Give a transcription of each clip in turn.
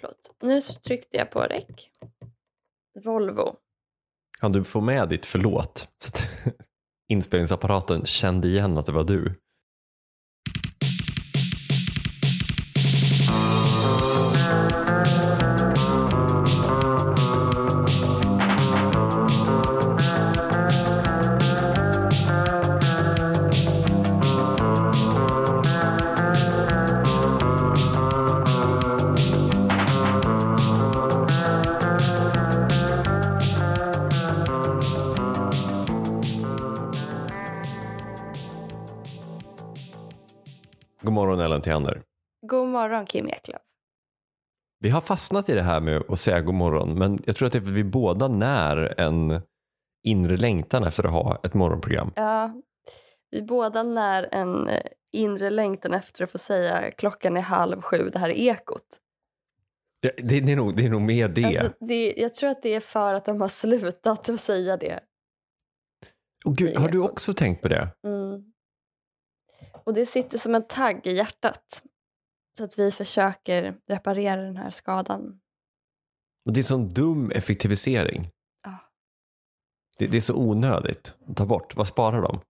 Förlåt. Nu tryckte jag på räck. Volvo. Kan du få med ditt förlåt? Så att inspelningsapparaten kände igen att det var du. Theander. God morgon Kim Eklöf. Vi har fastnat i det här med att säga god morgon men jag tror att det är för att vi båda när en inre längtan efter att ha ett morgonprogram. Ja, vi båda när en eh, inre längtan efter att få säga klockan är halv sju, det här är Ekot. Det, det, det, är, nog, det är nog mer det. Alltså, det. Jag tror att det är för att de har slutat att säga det. Och gud, har du också tänkt på det? Mm. Och det sitter som en tagg i hjärtat. Så att vi försöker reparera den här skadan. Och det är sån dum effektivisering. Ja. Det, det är så onödigt att ta bort. Vad sparar de?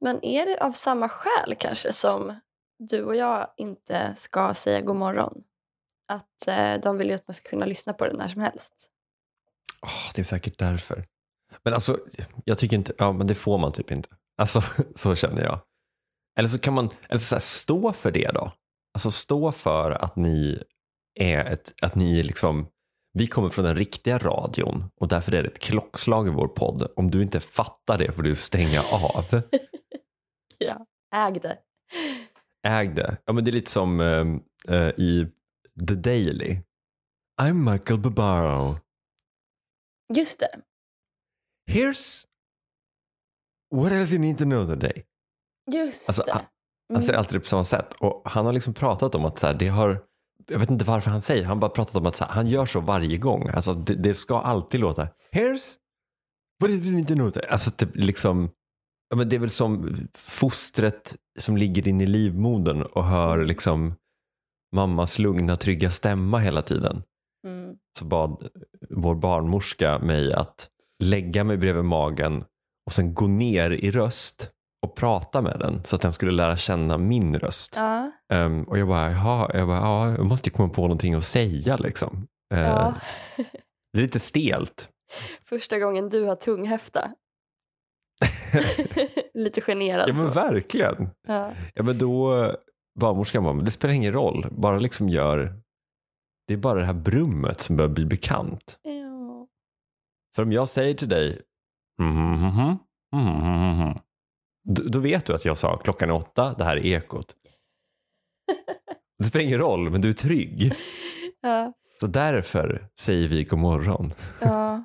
Men är det av samma skäl kanske som du och jag inte ska säga god morgon? Att eh, de vill ju att man ska kunna lyssna på det när som helst. Åh, det är säkert därför. Men alltså, jag tycker inte, ja men det får man typ inte. Alltså, så känner jag. Eller så kan man, eller så här, stå för det då. Alltså stå för att ni är ett, att ni liksom, vi kommer från den riktiga radion och därför är det ett klockslag i vår podd. Om du inte fattar det får du stänga av. Ja, äg det. Äg det. Ja men det är lite som eh, eh, i The Daily. I'm Michael Barbaro. Just det. Here's what else you need to know today. Just Alltså, det. han, han säger alltid det på samma sätt. Och han har liksom pratat om att så här, det har, jag vet inte varför han säger, han har bara pratat om att så här, han gör så varje gång. Alltså det, det ska alltid låta, here's what did you need to. Alltså det, liksom, ja, men det är väl som fostret som ligger in i livmodern och hör liksom mammas lugna trygga stämma hela tiden. Mm. Så bad vår barnmorska mig att lägga mig bredvid magen och sen gå ner i röst och prata med den så att den skulle lära känna min röst. Ja. Ehm, och jag bara, jaha, jag, bara, ja, jag måste komma på någonting att säga liksom. Ehm, ja. Det är lite stelt. Första gången du har tunghäfta. Lite generad Ja men så. verkligen. Ja. Ja men då, barnmorskan bara, det spelar ingen roll, bara liksom gör, det är bara det här brummet som börjar bli bekant. Ja. För om jag säger till dig, mhm, mhm, mhm, mhm, då, då vet du att jag sa klockan är åtta, det här är ekot. Det spelar ingen roll, men du är trygg. Ja. Så därför säger vi god morgon. ja,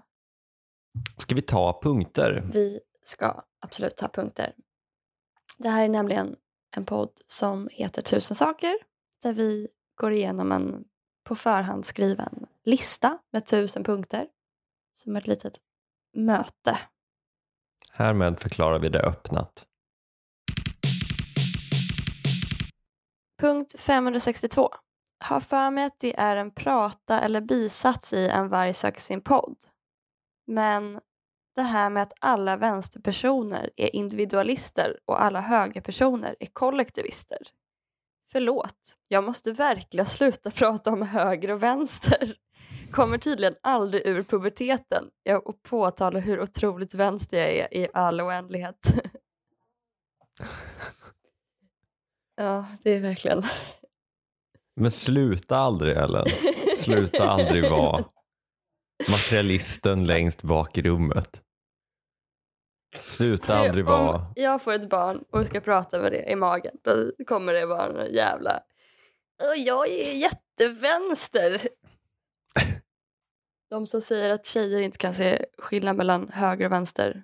Ska vi ta punkter? vi ska absolut ta punkter. Det här är nämligen en podd som heter Tusen saker där vi går igenom en på förhand skriven lista med tusen punkter som ett litet möte. Härmed förklarar vi det öppnat. Punkt 562. Har för mig att det är en prata eller bisats i En varg söker sin podd. Men det här med att alla vänsterpersoner är individualister och alla högerpersoner är kollektivister. Förlåt, jag måste verkligen sluta prata om höger och vänster. Kommer tydligen aldrig ur puberteten Jag- och påtalar hur otroligt vänster jag är i all oändlighet. ja, det är verkligen... Men sluta aldrig Ellen. Sluta aldrig vara materialisten längst bak i rummet. Sluta aldrig vara... Om jag får ett barn och ska prata med det i magen då kommer det vara en jävla... "Åh, Jag är jättevänster. De som säger att tjejer inte kan se skillnad mellan höger och vänster.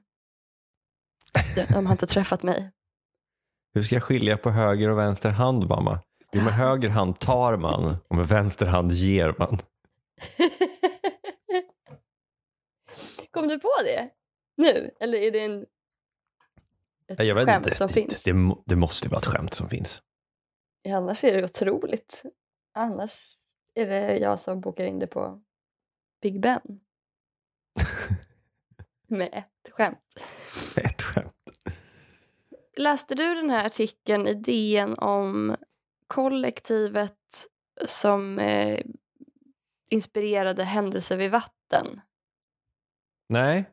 De har inte träffat mig. Hur ska jag skilja på höger och vänster hand mamma? Jo, med höger hand tar man och med vänster hand ger man. Kom du på det? Nu? Eller är det en, ett Jag vet skämt inte. som det, finns? Det, det måste vara ett skämt som finns. Annars är det otroligt. Annars Är det jag som bokar in det på Big Ben? Med ett skämt. Ett skämt. Läste du den här artikeln i DN om kollektivet som eh, inspirerade händelser vid vatten? Nej.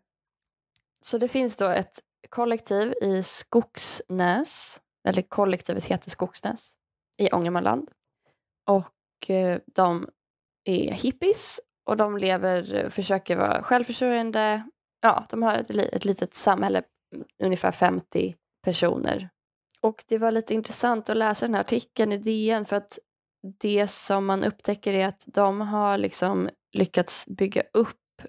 Så det finns då ett kollektiv i Skogsnäs, eller kollektivet heter Skogsnäs, i Ångermanland. Och eh, de är hippies och de lever, försöker vara självförsörjande. Ja, de har ett, ett litet samhälle, ungefär 50 personer. Och det var lite intressant att läsa den här artikeln i DN för att det som man upptäcker är att de har liksom lyckats bygga upp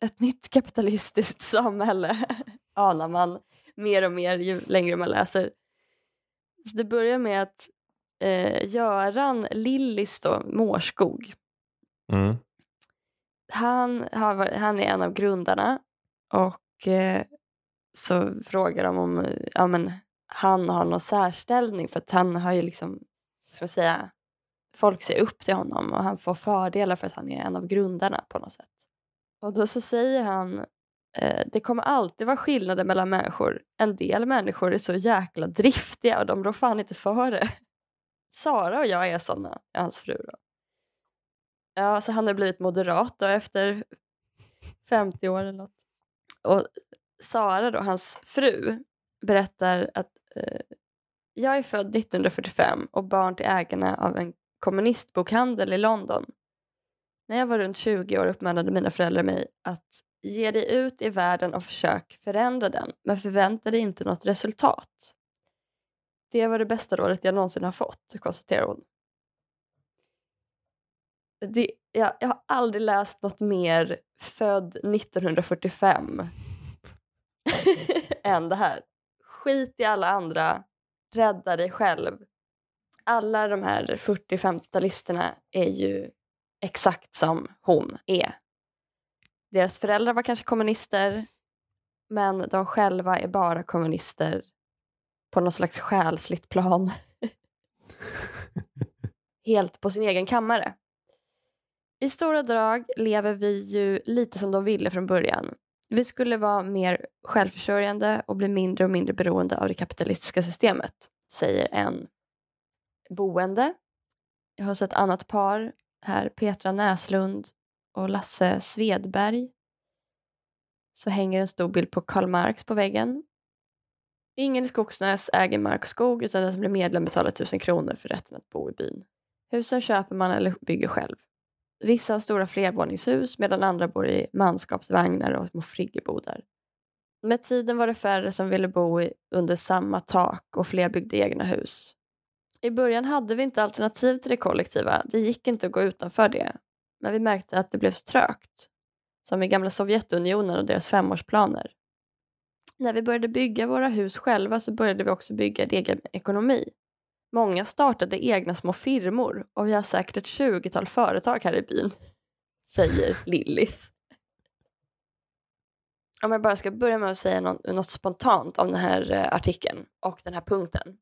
ett nytt kapitalistiskt samhälle anar man mer och mer ju längre man läser. Så det börjar med att eh, Göran Lillis då, Mårskog, Mm. han, har, han är en av grundarna och eh, så frågar de om ja, men, han har någon särställning för att han har ju liksom, ska man säga, folk ser upp till honom och han får fördelar för att han är en av grundarna på något sätt. Och då så säger han eh, det kommer alltid vara skillnader mellan människor. En del människor är så jäkla driftiga och de rår fan inte för det. Sara och jag är såna, är hans fru då. Ja, så han har blivit moderat då efter 50 år eller något. Och Sara då, hans fru, berättar att eh, jag är född 1945 och barn till ägarna av en kommunistbokhandel i London. När jag var runt 20 år uppmanade mina föräldrar mig att ge dig ut i världen och försök förändra den, men förvänta dig inte något resultat. Det var det bästa rådet jag någonsin har fått, konstaterar hon. Det, jag, jag har aldrig läst något mer född 1945 än det här. Skit i alla andra, rädda dig själv. Alla de här 40-50-talisterna är ju exakt som hon är. Deras föräldrar var kanske kommunister men de själva är bara kommunister på något slags själsligt plan. Helt på sin egen kammare. I stora drag lever vi ju lite som de ville från början. Vi skulle vara mer självförsörjande och bli mindre och mindre beroende av det kapitalistiska systemet, säger en boende. Jag har sett ett annat par här, Petra Näslund och Lasse Svedberg. Så hänger en stor bild på Karl Marx på väggen. Ingen i Skogsnäs äger mark och skog utan den som blir medlem betalar 1000 kronor för rätten att bo i byn. Husen köper man eller bygger själv. Vissa har stora flervåningshus medan andra bor i manskapsvagnar och små friggebodar. Med tiden var det färre som ville bo under samma tak och fler byggde egna hus. I början hade vi inte alternativ till det kollektiva. Det gick inte att gå utanför det. Men vi märkte att det blev så trögt. Som i gamla Sovjetunionen och deras femårsplaner. När vi började bygga våra hus själva så började vi också bygga en egen ekonomi. Många startade egna små firmor och vi har säkert ett tjugotal företag här i byn, säger Lillis. Om jag bara ska börja med att säga något, något spontant om den här eh, artikeln och den här punkten.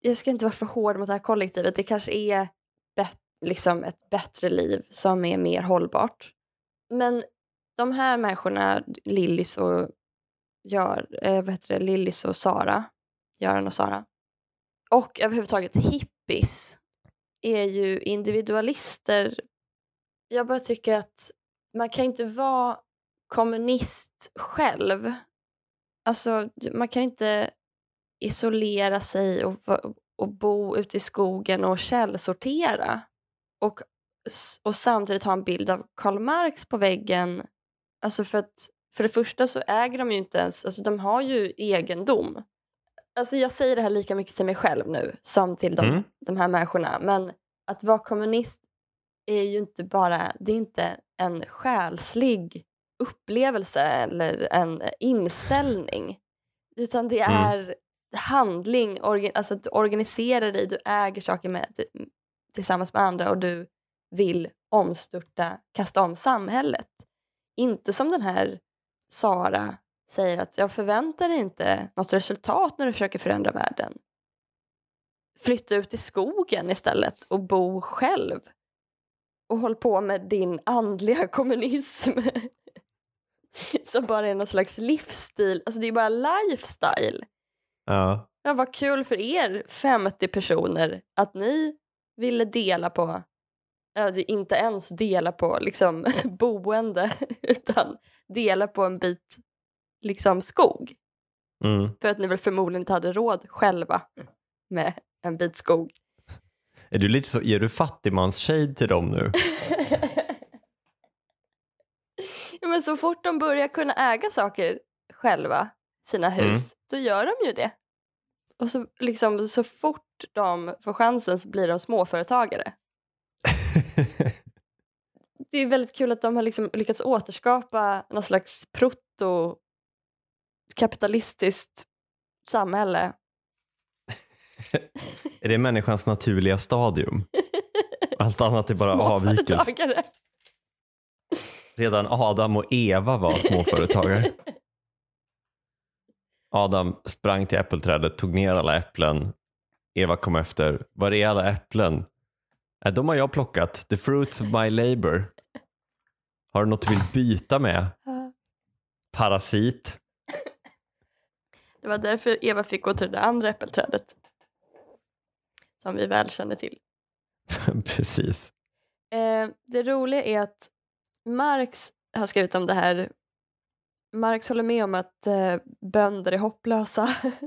Jag ska inte vara för hård mot det här kollektivet. Det kanske är bet- liksom ett bättre liv som är mer hållbart. Men de här människorna, Lillis och gör, eh, vad heter det, Lillis och Sara, Göran och Sara, och överhuvudtaget hippies är ju individualister. Jag bara tycker att man kan inte vara kommunist själv. Alltså, man kan inte isolera sig och, och bo ute i skogen och källsortera. Och, och samtidigt ha en bild av Karl Marx på väggen. Alltså för att för det första så äger de ju inte ens, alltså de har ju egendom. Alltså jag säger det här lika mycket till mig själv nu som till de, Mm. de här människorna. Men att vara kommunist är ju inte bara, det är inte en själslig upplevelse eller en inställning. Utan det Mm. är handling, orga, alltså att du organiserar dig, du äger saker med, tillsammans med andra och du vill omstörta, kasta om samhället. Inte som den här Sara säger att jag förväntar dig inte något resultat när du försöker förändra världen. Flytta ut i skogen istället och bo själv. och håll på med din andliga kommunism som bara är någon slags livsstil. Alltså det är bara lifestyle. Ja. Ja, vad kul för er 50 personer att ni ville dela på, inte ens dela på liksom boende utan dela på en bit liksom skog. Mm. För att ni väl förmodligen inte hade råd själva med en bit skog. Är du lite så, ger du fattigmans-shade till dem nu? ja, men så fort de börjar kunna äga saker själva, sina hus, då gör de ju det. Och så, liksom, så fort de får chansen så blir de småföretagare. Det är väldigt kul att de har liksom lyckats återskapa någon slags proto-kapitalistiskt samhälle. är det människans naturliga stadium? Allt annat är bara avvikelse. Redan Adam och Eva var småföretagare. Adam sprang till äppelträdet, tog ner alla äpplen. Eva kom efter. Var är alla äpplen? Äh, de har jag plockat. The fruits of my labor. Har du något du vill byta med? Parasit. Det var därför Eva fick gå till det andra äppelträdet. Som vi väl känner till. Precis. Eh, det roliga är att Marx har skrivit om det här. Marx håller med om att eh, bönder är hopplösa.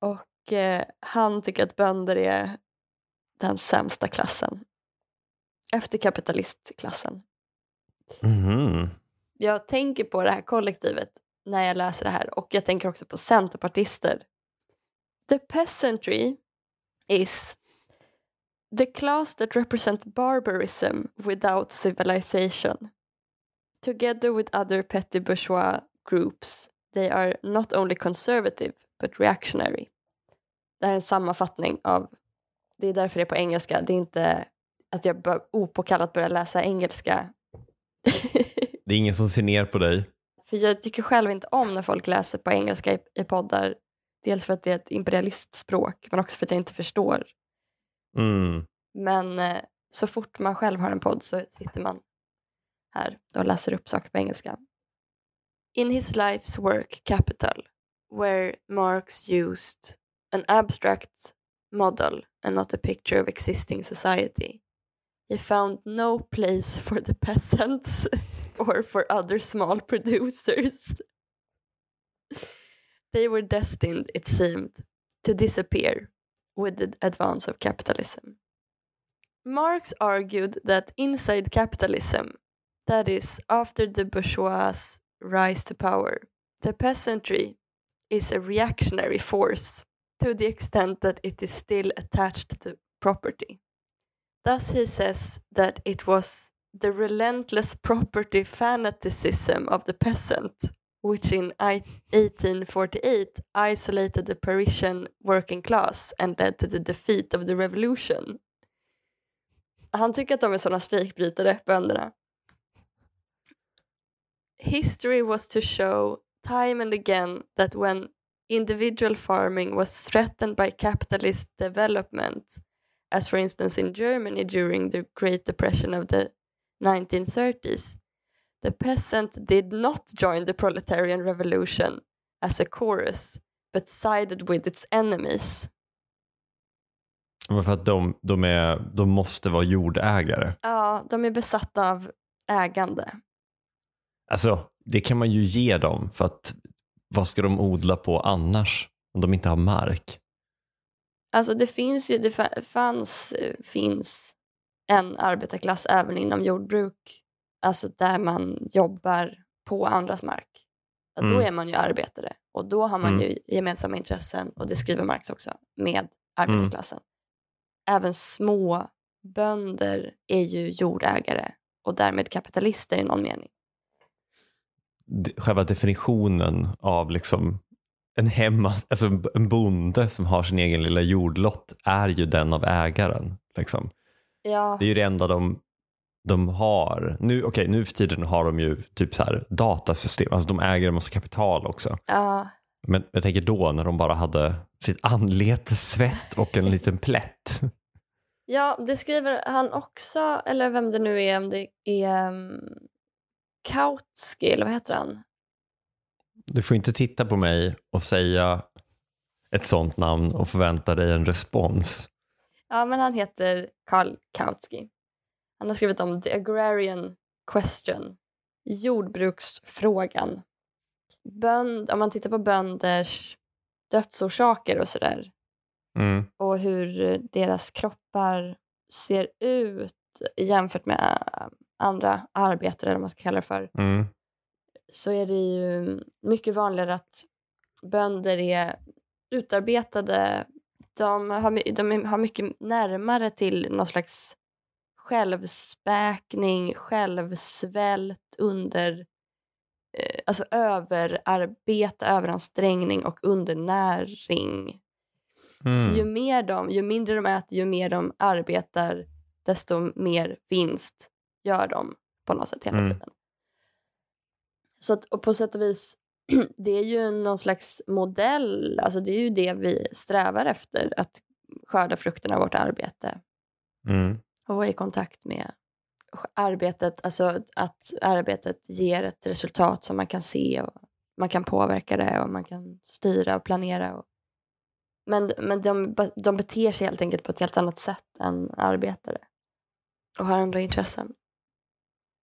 Och eh, han tycker att bönder är den sämsta klassen. Efter kapitalistklassen. Mhm. Jag tänker på det här kollektivet när jag läser det här och jag tänker också på centerpartister. The peasantry is the class that represent barbarism without civilization. Together with other petty bourgeois groups they are not only conservative but reactionary. Det här är en sammanfattning av, det är därför det är på engelska, det är inte att jag opåkallat börjar läsa engelska. Det är ingen som ser ner på dig. För jag tycker själv inte om när folk läser på engelska i, i poddar. Dels för att det är ett imperialistspråk men också för att jag inte förstår. Mm. Men eh, så fort man själv har en podd så sitter man här och läser upp saker på engelska. In his life's work Capital, where Marx used an abstract model and not a picture of existing society, he found no place for the peasants or for other small producers. They were destined, it seemed, to disappear with the advance of capitalism. Marx argued that inside capitalism, that is, after the bourgeois' rise to power, the peasantry is a reactionary force to the extent that it is still attached to property. Thus, he says that it was the relentless property fanaticism of the peasant which in 1848 isolated the Parisian working class and led to the defeat of the revolution. Han tycker att de är sådana strejkbrytare, bönderna. History was to show time and again that when individual farming was threatened by capitalist development, as for instance in Germany during the Great Depression of the 1930s, the peasant did not join the proletarian revolution as a chorus but sided with its enemies. För att de, de, är, de måste vara jordägare. Ja, de är besatta av ägande. Alltså, det kan man ju ge dem för att vad ska de odla på annars om de inte har mark? Alltså det finns ju, det fa- fanns, eh, finns en arbetarklass även inom jordbruk. Alltså där man jobbar på andras mark. Ja, Då Mm. är man ju arbetare och då har man Mm. ju gemensamma intressen och det skriver Marx också med arbetarklassen. Även små bönder är ju jordägare och därmed kapitalister i någon mening. Själva definitionen av liksom en hemma, alltså en- bonde som har sin egen lilla jordlott är ju den av ägaren. Liksom. Ja, Det är ju det enda de, de har. Nu, okej, nu för tiden har de ju typ så här datasystem, alltså de äger en massa kapital också. ja, Men jag tänker då när de bara hade sitt anletes svett och en liten plätt. Ja, det skriver han också, eller vem det nu är, om det är um, Kautsky, eller vad heter han? Du får inte titta på mig och säga ett sånt namn och förvänta dig en respons. Ja, men han heter Karl Kautsky. Han har skrivit om The Agrarian Question, jordbruksfrågan. Bönd, om man tittar på bönders dödsorsaker och sådär Mm. och hur deras kroppar ser ut jämfört med andra arbetare, eller vad man ska kalla det för, Mm. Så är det ju mycket vanligare att bönder är utarbetade. De har, de har mycket närmare till någon slags självspäkning, självsvält under eh, alltså överarbete, överansträngning och undernäring. Så ju, Mm. mer de, ju mindre de äter, ju mer de arbetar, desto mer vinst gör de på något sätt hela Mm. tiden. Så att, och på sätt och vis, det är ju någon slags modell, alltså det är ju det vi strävar efter, att skörda frukterna av vårt arbete Mm. och vara i kontakt med arbetet, alltså att arbetet ger ett resultat som man kan se och man kan påverka det och man kan styra och planera. Och, men men de, de beter sig helt enkelt på ett helt annat sätt än arbetare och har andra intressen.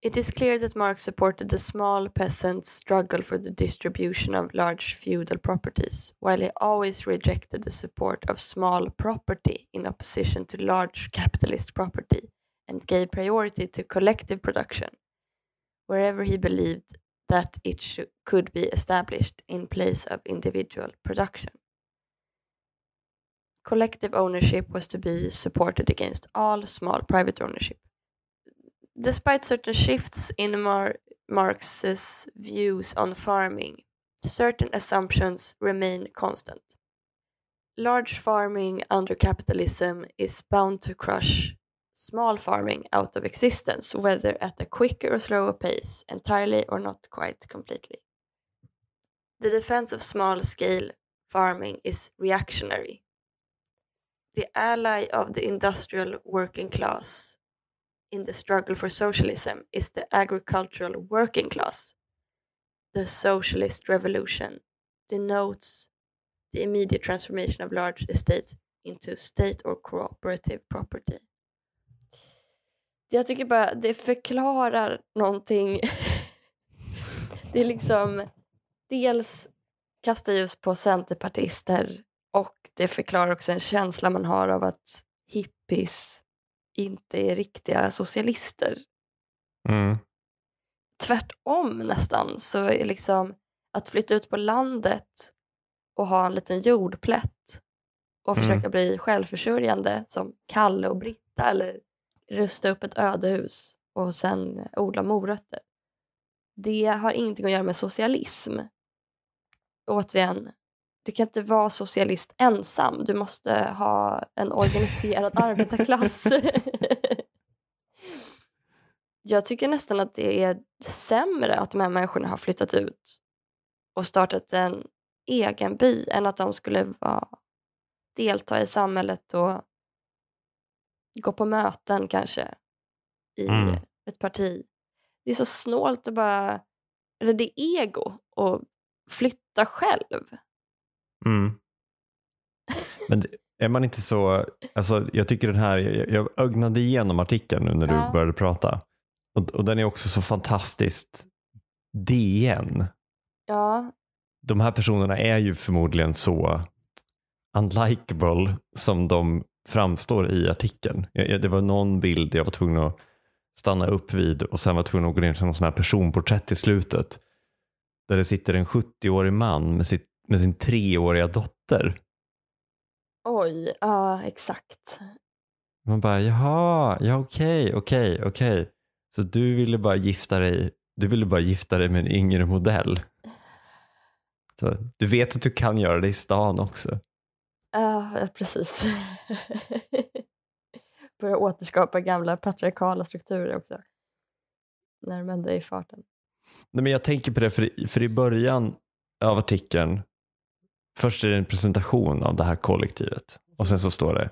It is clear that Marx supported the small peasants' struggle for the distribution of large feudal properties, while he always rejected the support of small property in opposition to large capitalist property and gave priority to collective production, wherever he believed that it could be established in place of individual production. Collective ownership was to be supported against all small private ownership. Despite certain shifts in Mar- Marx's views on farming, certain assumptions remain constant. Large farming under capitalism is bound to crush small farming out of existence, whether at a quicker or slower pace, entirely or not quite completely. The defense of small scale farming is reactionary. The ally of the industrial working class in the struggle for socialism is the agricultural working class. The socialist revolution denotes the immediate transformation of large estates into state or cooperative property. Jag tycker bara det förklarar någonting. det är liksom dels kastar ljus på centerpartister och det förklarar också en känsla man har av att hippies inte är riktiga socialister. Mm. Tvärtom nästan så är liksom att flytta ut på landet och ha en liten jordplätt och Mm. försöka bli självförsörjande som Kalle och Britta eller rusta upp ett ödehus och sen odla morötter. Det har ingenting att göra med socialism. Återigen, du kan inte vara socialist ensam. Du måste ha en organiserad arbetarklass. Jag tycker nästan att det är sämre att de här människorna har flyttat ut och startat en egen by än att de skulle vara, delta i samhället och gå på möten kanske i Mm. ett parti. Det är så snålt att bara, eller det är ego att flytta själv. Mm. Men är man inte så, alltså jag tycker den här, jag, jag ögnade igenom artikeln nu när du Ja. började prata. Och, och den är också så fantastiskt DN. Ja, De här personerna är ju förmodligen så unlikable som de framstår i artikeln. Jag, jag, det var någon bild jag var tvungen att stanna upp vid och sen var jag tvungen att gå ner till någon sån här personporträtt i slutet. Där det sitter en 70-årig man med, sitt, med sin treåriga dotter. oj, ja exakt. Man bara, jaha, ja okej, okej, okej. Så du ville bara gifta dig, du ville bara gifta dig med en yngre modell. Så, du vet att du kan göra det i stan också. Ja, precis. Börja återskapa gamla patriarkala strukturer också. När män är i farten. Nej, men jag tänker på det, för, i- för i början av artikeln, först är det en presentation av det här kollektivet och sen så står det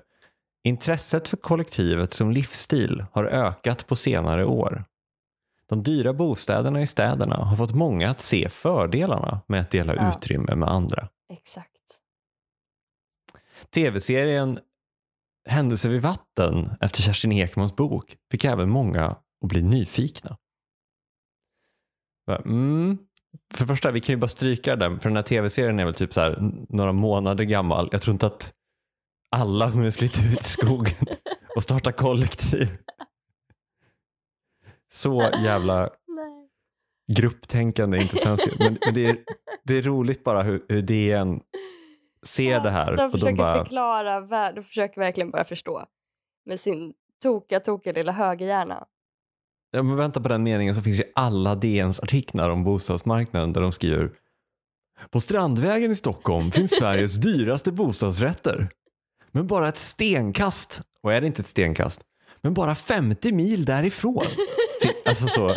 Intresset för kollektivet som livsstil har ökat på senare år. De dyra bostäderna i städerna har fått många att se fördelarna med att dela Ja. utrymme med andra. Exakt. Tv-serien Händelser vid vatten efter Kerstin Ekmans bok fick även många att bli nyfikna. Mm. För det första, vi kan ju bara stryka den, för den här tv-serien är väl typ så här några månader gammal. Jag tror inte att alla hunnit flytta ut i skogen och starta kollektiv. Så jävla Nej. grupptänkande är inte svenskt. Men, men det, är, det är roligt bara hur, hur DN ser det här. De försöker de bara, förklara, de försöker verkligen bara förstå. Med sin tokiga, tokiga lilla högerhjärna. Ja, men vänta på den meningen så finns ju alla DNs artiklar om bostadsmarknaden där de skriver På Strandvägen i Stockholm finns Sveriges dyraste bostadsrätter. Men bara ett stenkast, och är det inte ett stenkast, men bara 50 mil därifrån. Alltså så,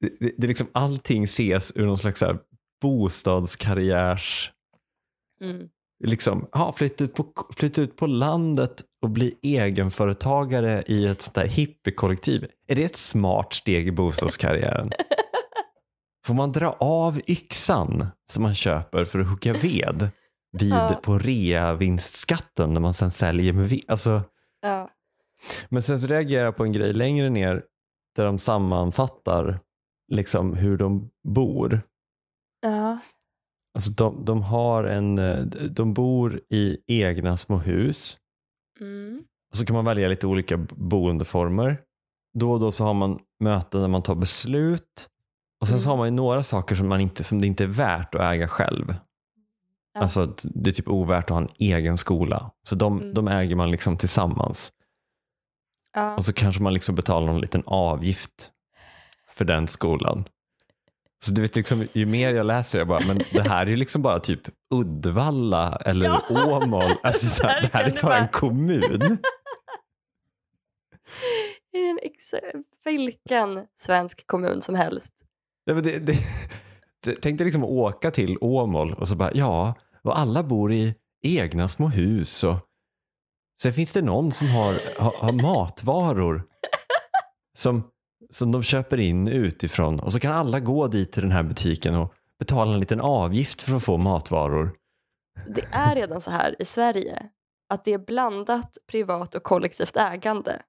det, det, det är liksom allting ses ur någon slags så här bostadskarriärs Mm. liksom, ja, flytta, ut på, flytta ut på landet och bli egenföretagare i ett sånt där hippiekollektiv. Är det ett smart steg i bostadskarriären? Får man dra av yxan som man köper för att hugga ved vid Ja. på reavinstskatten när man sen säljer med ved? Alltså, Ja. men sen så reagerar jag på en grej längre ner där de sammanfattar liksom hur de bor. Ja. Alltså de, de har en, eh, de bor i egna små hus. Mm. Och så kan man välja lite olika boendeformer. Då och då så har man möten där man tar beslut. Och sen så Mm. har man ju några saker som, man inte, som det inte är värt att äga själv. Ja. Alltså det är typ ovärt att ha en egen skola. Så de, Mm. de äger man liksom tillsammans. Ja. Och så kanske man liksom betalar någon liten avgift för den skolan. Så du vet liksom, ju mer jag läser jag bara, men det här är ju liksom bara typ Uddevalla eller Ja. Åmål. Alltså så här, det här är bara en kommun. En ex- vilken svensk kommun som helst. Ja, men det, det, det, tänk dig liksom åka till Åmål och så bara, ja, och alla bor i egna små hus och sen finns det någon som har, har, har matvaror som, som de köper in utifrån och så kan alla gå dit till den här butiken och betala en liten avgift för att få matvaror. Det är redan så här i Sverige att det är blandat privat och kollektivt ägande.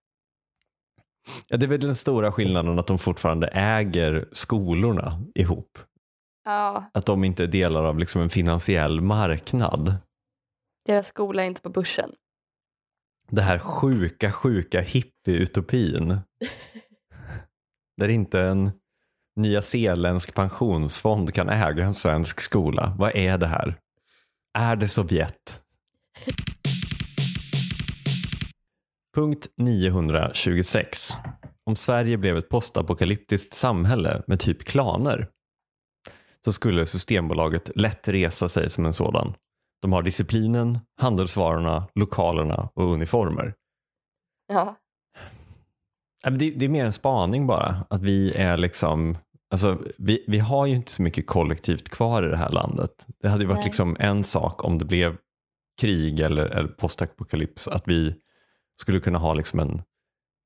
Ja, det är väl den stora skillnaden att de fortfarande äger skolorna ihop. Ja, Att de inte är delar av liksom en finansiell marknad. deras skola är inte på börsen. det här sjuka, sjuka hippie-utopin. där inte en nya zeeländsk pensionsfond kan äga en svensk skola. Vad är det här? Är det Sovjet? Punkt 926. Om Sverige blev ett postapokalyptiskt samhälle med typ klaner så skulle Systembolaget lätt resa sig som en sådan. De har disciplinen, handelsvarorna, lokalerna och uniformer. Ja, det, det är mer en spaning bara. Att vi är liksom, alltså vi, vi har ju inte så mycket kollektivt kvar i det här landet. Det hade ju varit Nej. liksom en sak om det blev krig eller, eller postapokalyps. Att vi skulle kunna ha liksom en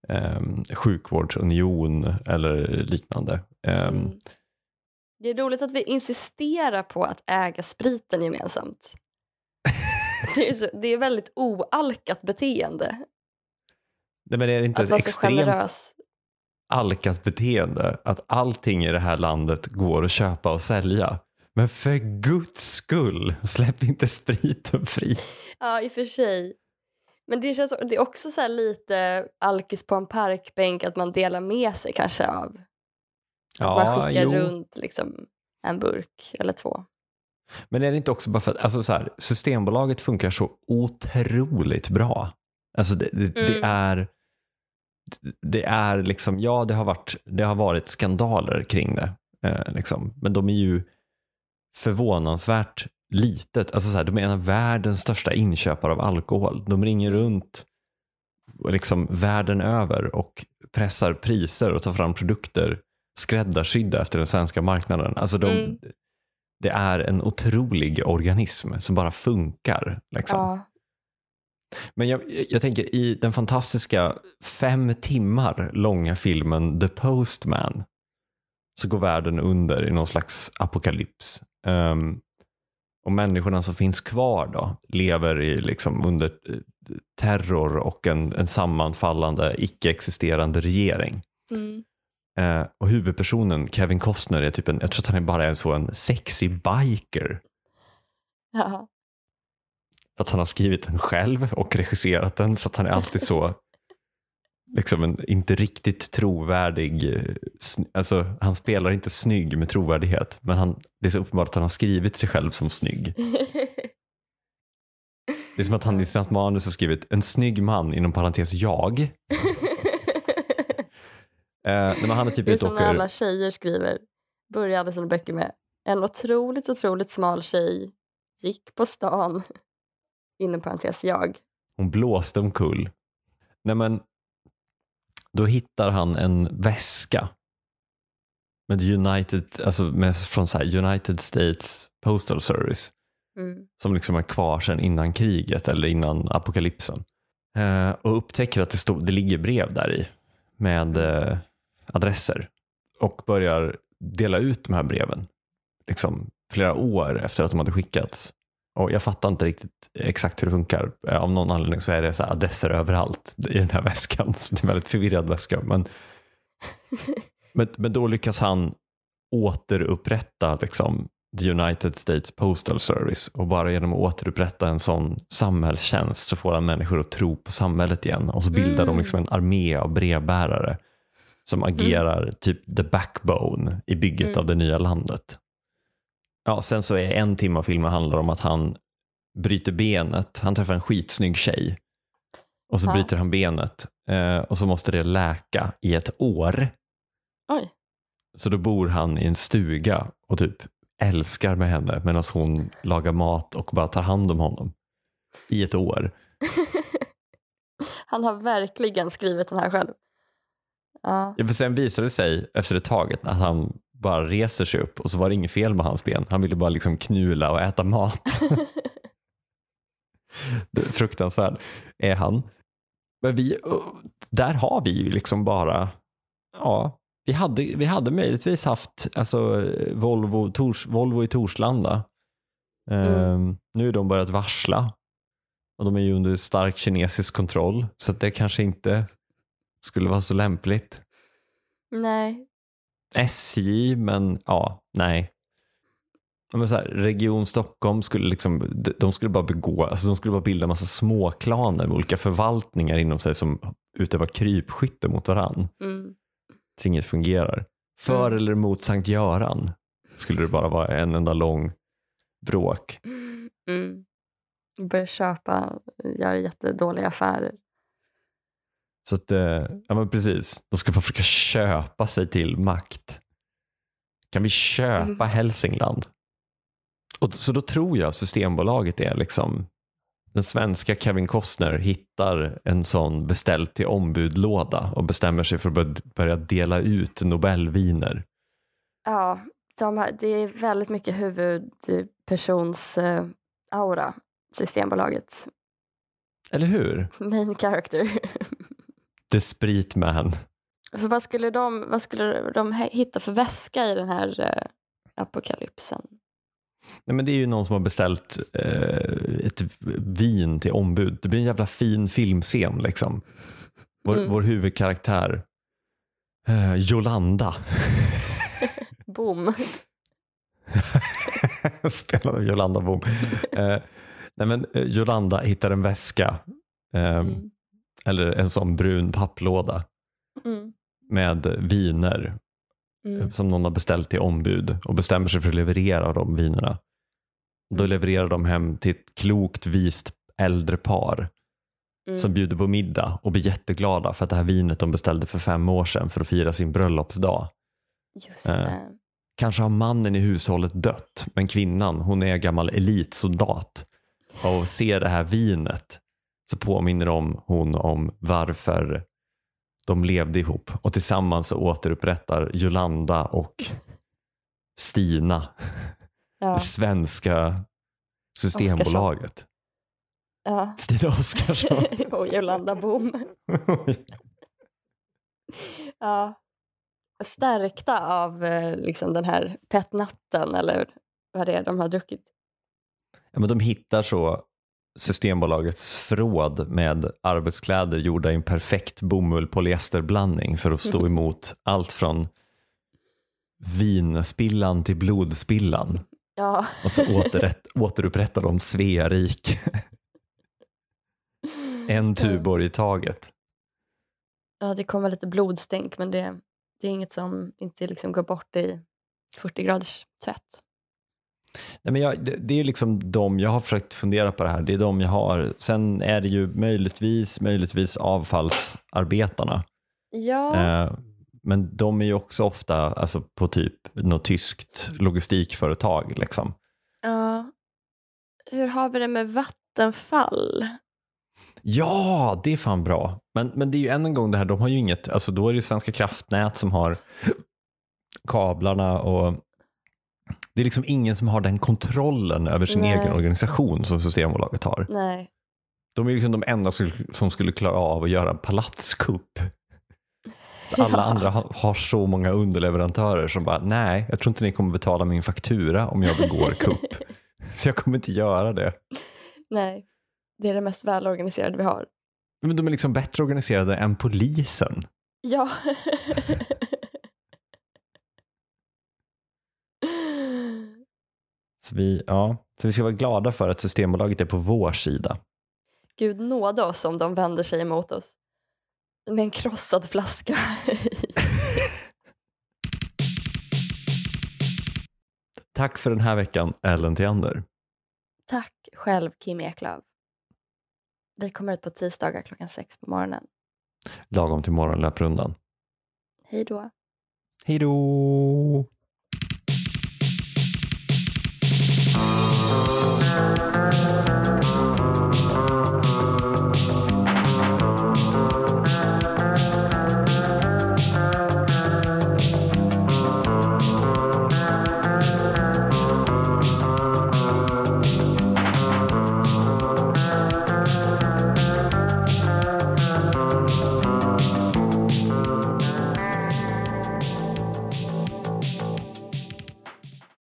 um, sjukvårdsunion eller liknande. Ehm, mm. Det är roligt att vi insisterar på att äga spriten gemensamt. Det är, så, det är väldigt oalkat beteende. Nej, men är det inte Att ett extremt generös. alkat beteende att allting i det här landet går att köpa och sälja? Men för guds skull, släpp inte spriten fri. Ja, i och för sig. Men det, känns, det är också så här lite alkis på en parkbänk att man delar med sig kanske av. Att man skickar jo. runt liksom en burk eller två. Men är det inte också bara för att alltså så här, Systembolaget funkar så otroligt bra. Alltså det, det, det Mm. är det är liksom, ja det har varit, det har varit skandaler kring det. Eh, liksom. Men de är ju förvånansvärt litet. Alltså så här, de är en av världens största inköpare av alkohol. De ringer runt liksom världen över och pressar priser och tar fram produkter skräddarsydda efter den svenska marknaden. Alltså de, Mm. Det är en otrolig organism som bara funkar. Liksom. Ja. Men jag, jag tänker i den fantastiska fem timmar långa filmen The Postman så går världen under i någon slags apokalyps. Um, och människorna som finns kvar då lever i, liksom, under eh, terror och en, en sammanfallande icke-existerande regering. Mm. Uh, och huvudpersonen Kevin Costner är typ en, jag tror att han är bara är så en sexy biker. Ja. För att han har skrivit den själv och regisserat den så att han är alltid så liksom en inte riktigt trovärdig, alltså han spelar inte snygg med trovärdighet men han, det är så uppenbart att han har skrivit sig själv som snygg. Det är som att han i sitt manus har skrivit en snygg man inom parentes jag. Eh, men han är typ Det är som när alla tjejer skriver, börjar alla sina böcker med en otroligt, otroligt smal tjej gick på stan, inom parentes jag. hon blåste omkull. Nej men, då hittar han en väska med United, alltså med, från så United States Postal Service Mm. som liksom är kvar sedan innan kriget eller innan apokalypsen. Eh, och upptäcker att det, stod, det ligger brev där i med eh, adresser och börjar dela ut de här breven liksom, flera år efter att de hade skickats. Och jag fattar inte riktigt exakt hur det funkar. Eh, Av någon anledning så är det så adresser överallt i den här väskan. Så det är en väldigt förvirrad väska. Men, men, men då lyckas han återupprätta liksom, the United States Postal Service och bara genom att återupprätta en sån samhällstjänst så får han människor att tro på samhället igen och så bildar de Mm. liksom en armé av brevbärare som agerar typ the backbone i bygget Mm. av det nya landet. Ja, sen så är en timme av filmen handlar om att han bryter benet, han träffar en skitsnygg tjej och så Ja. bryter han benet eh, och så måste det läka i ett år. Oj. Så då bor han i en stuga och typ älskar med henne medan hon lagar mat och bara tar hand om honom i ett år. Han har verkligen skrivit den här själv. Ja. För sen visade det sig efter ett tag att han bara reser sig upp och så var det inget fel med hans ben. Han ville bara liksom knula och äta mat. Fruktansvärd är han. Men vi, där har vi ju liksom bara, ja, vi hade, vi hade möjligtvis haft alltså, Volvo, Tors, Volvo i Torslanda. Ehm, nu har de börjat varsla och de är ju under stark kinesisk kontroll så det kanske inte skulle vara så lämpligt. Nej. SJ, men ja, nej. Men så här, Region Stockholm skulle liksom, de- skulle bara begå, alltså de skulle bara bilda en massa småklaner med olika förvaltningar inom sig som utövar krypskytte mot varann. Mm. Så inget fungerar. För Mm. eller emot Sankt Göran skulle det bara vara en enda lång bråk. Mm. Börjar köpa, göra jättedåliga affärer. Så att, eh, ja men precis, de ska bara försöka köpa sig till makt. Kan vi köpa Mm. Hälsingland? Och, så då tror jag Systembolaget är liksom den svenska Kevin Costner hittar en sån beställt till ombudlåda och bestämmer sig för att börja- börja dela ut Nobelviner. Ja, de har, det är väldigt mycket huvudpersons eh, aura, Systembolaget. Eller hur? Main character. The Sprit Man. Så vad skulle de, vad skulle de hitta för väska i den här eh, apokalypsen? Nej, men det är ju någon som har beställt eh, ett vin till ombud. Det blir en jävla fin filmscen liksom. Vår, Mm. vår huvudkaraktär eh, Jolanda Boom. spelad av Jolanda Boom. Eh, nej, men, eh, Jolanda hittar en väska eh, Mm. Eller en sån brun papplåda Mm. med viner Mm. som någon har beställt till ombud och bestämmer sig för att leverera de vinerna. Då Mm. levererar de hem till ett klokt, vist äldre par Mm. som bjuder på middag och blir jätteglada för att det här vinet de beställde för fem år sedan för att fira sin bröllopsdag. Just eh, det. Kanske har mannen i hushållet dött, men kvinnan hon är gammal elitsoldat. Och ser det här vinet så påminner de hon om varför de levde ihop. Och tillsammans så återupprättar Jolanda och Stina Ja. det svenska systembolaget. Ja. Stina Oskarsson. och Jolanda Bom. Ja. Stärkta av eh, liksom den här petnatten eller vad det är de har druckit. ja, men de hittar så Systembolagets förråd med arbetskläder gjorda i en perfekt bomull polyeesterblandning för att stå emot allt från vinspillan till blodspillan. Ja, Och så återrätt, återupprättar de Svearik. En Tuborg i taget. ja det kommer lite blodstänk men det, det är inget som inte liksom går bort i 40 graders tvätt. Nej, men jag, det, det är liksom de, jag har försökt fundera på det här, det är de jag har. Sen är det ju möjligtvis, möjligtvis avfallsarbetarna. Ja, Eh, men de är ju också ofta alltså, på typ något tyskt logistikföretag. Liksom. ja. Hur har vi det med Vattenfall? Ja, det är fan bra. Men, men det är ju än en gång det här, de har ju inget, alltså då är det ju Svenska kraftnät som har kablarna och det är liksom ingen som har den kontrollen över sin Nej. egen organisation som Systembolaget har. Nej, De är liksom de enda som, skulle klara av att göra en palatskupp. Alla Ja. andra har, har så många underleverantörer som bara, nej, jag tror inte ni kommer betala min faktura om jag begår kupp. Så jag kommer inte göra det. nej. Det är det mest välorganiserade vi har. Men de är liksom bättre organiserade än polisen. Ja. Så vi, ja, så vi ska vara glada för att Systembolaget är på vår sida. Gud nåda oss om de vänder sig emot oss. Med en krossad flaska. Tack för den här veckan, Ellen Theander. Tack själv Kim Eklöf. Vi kommer ut på tisdagar klockan sex på morgonen. Lagom till morgonlöprundan. Hej då. Hej då!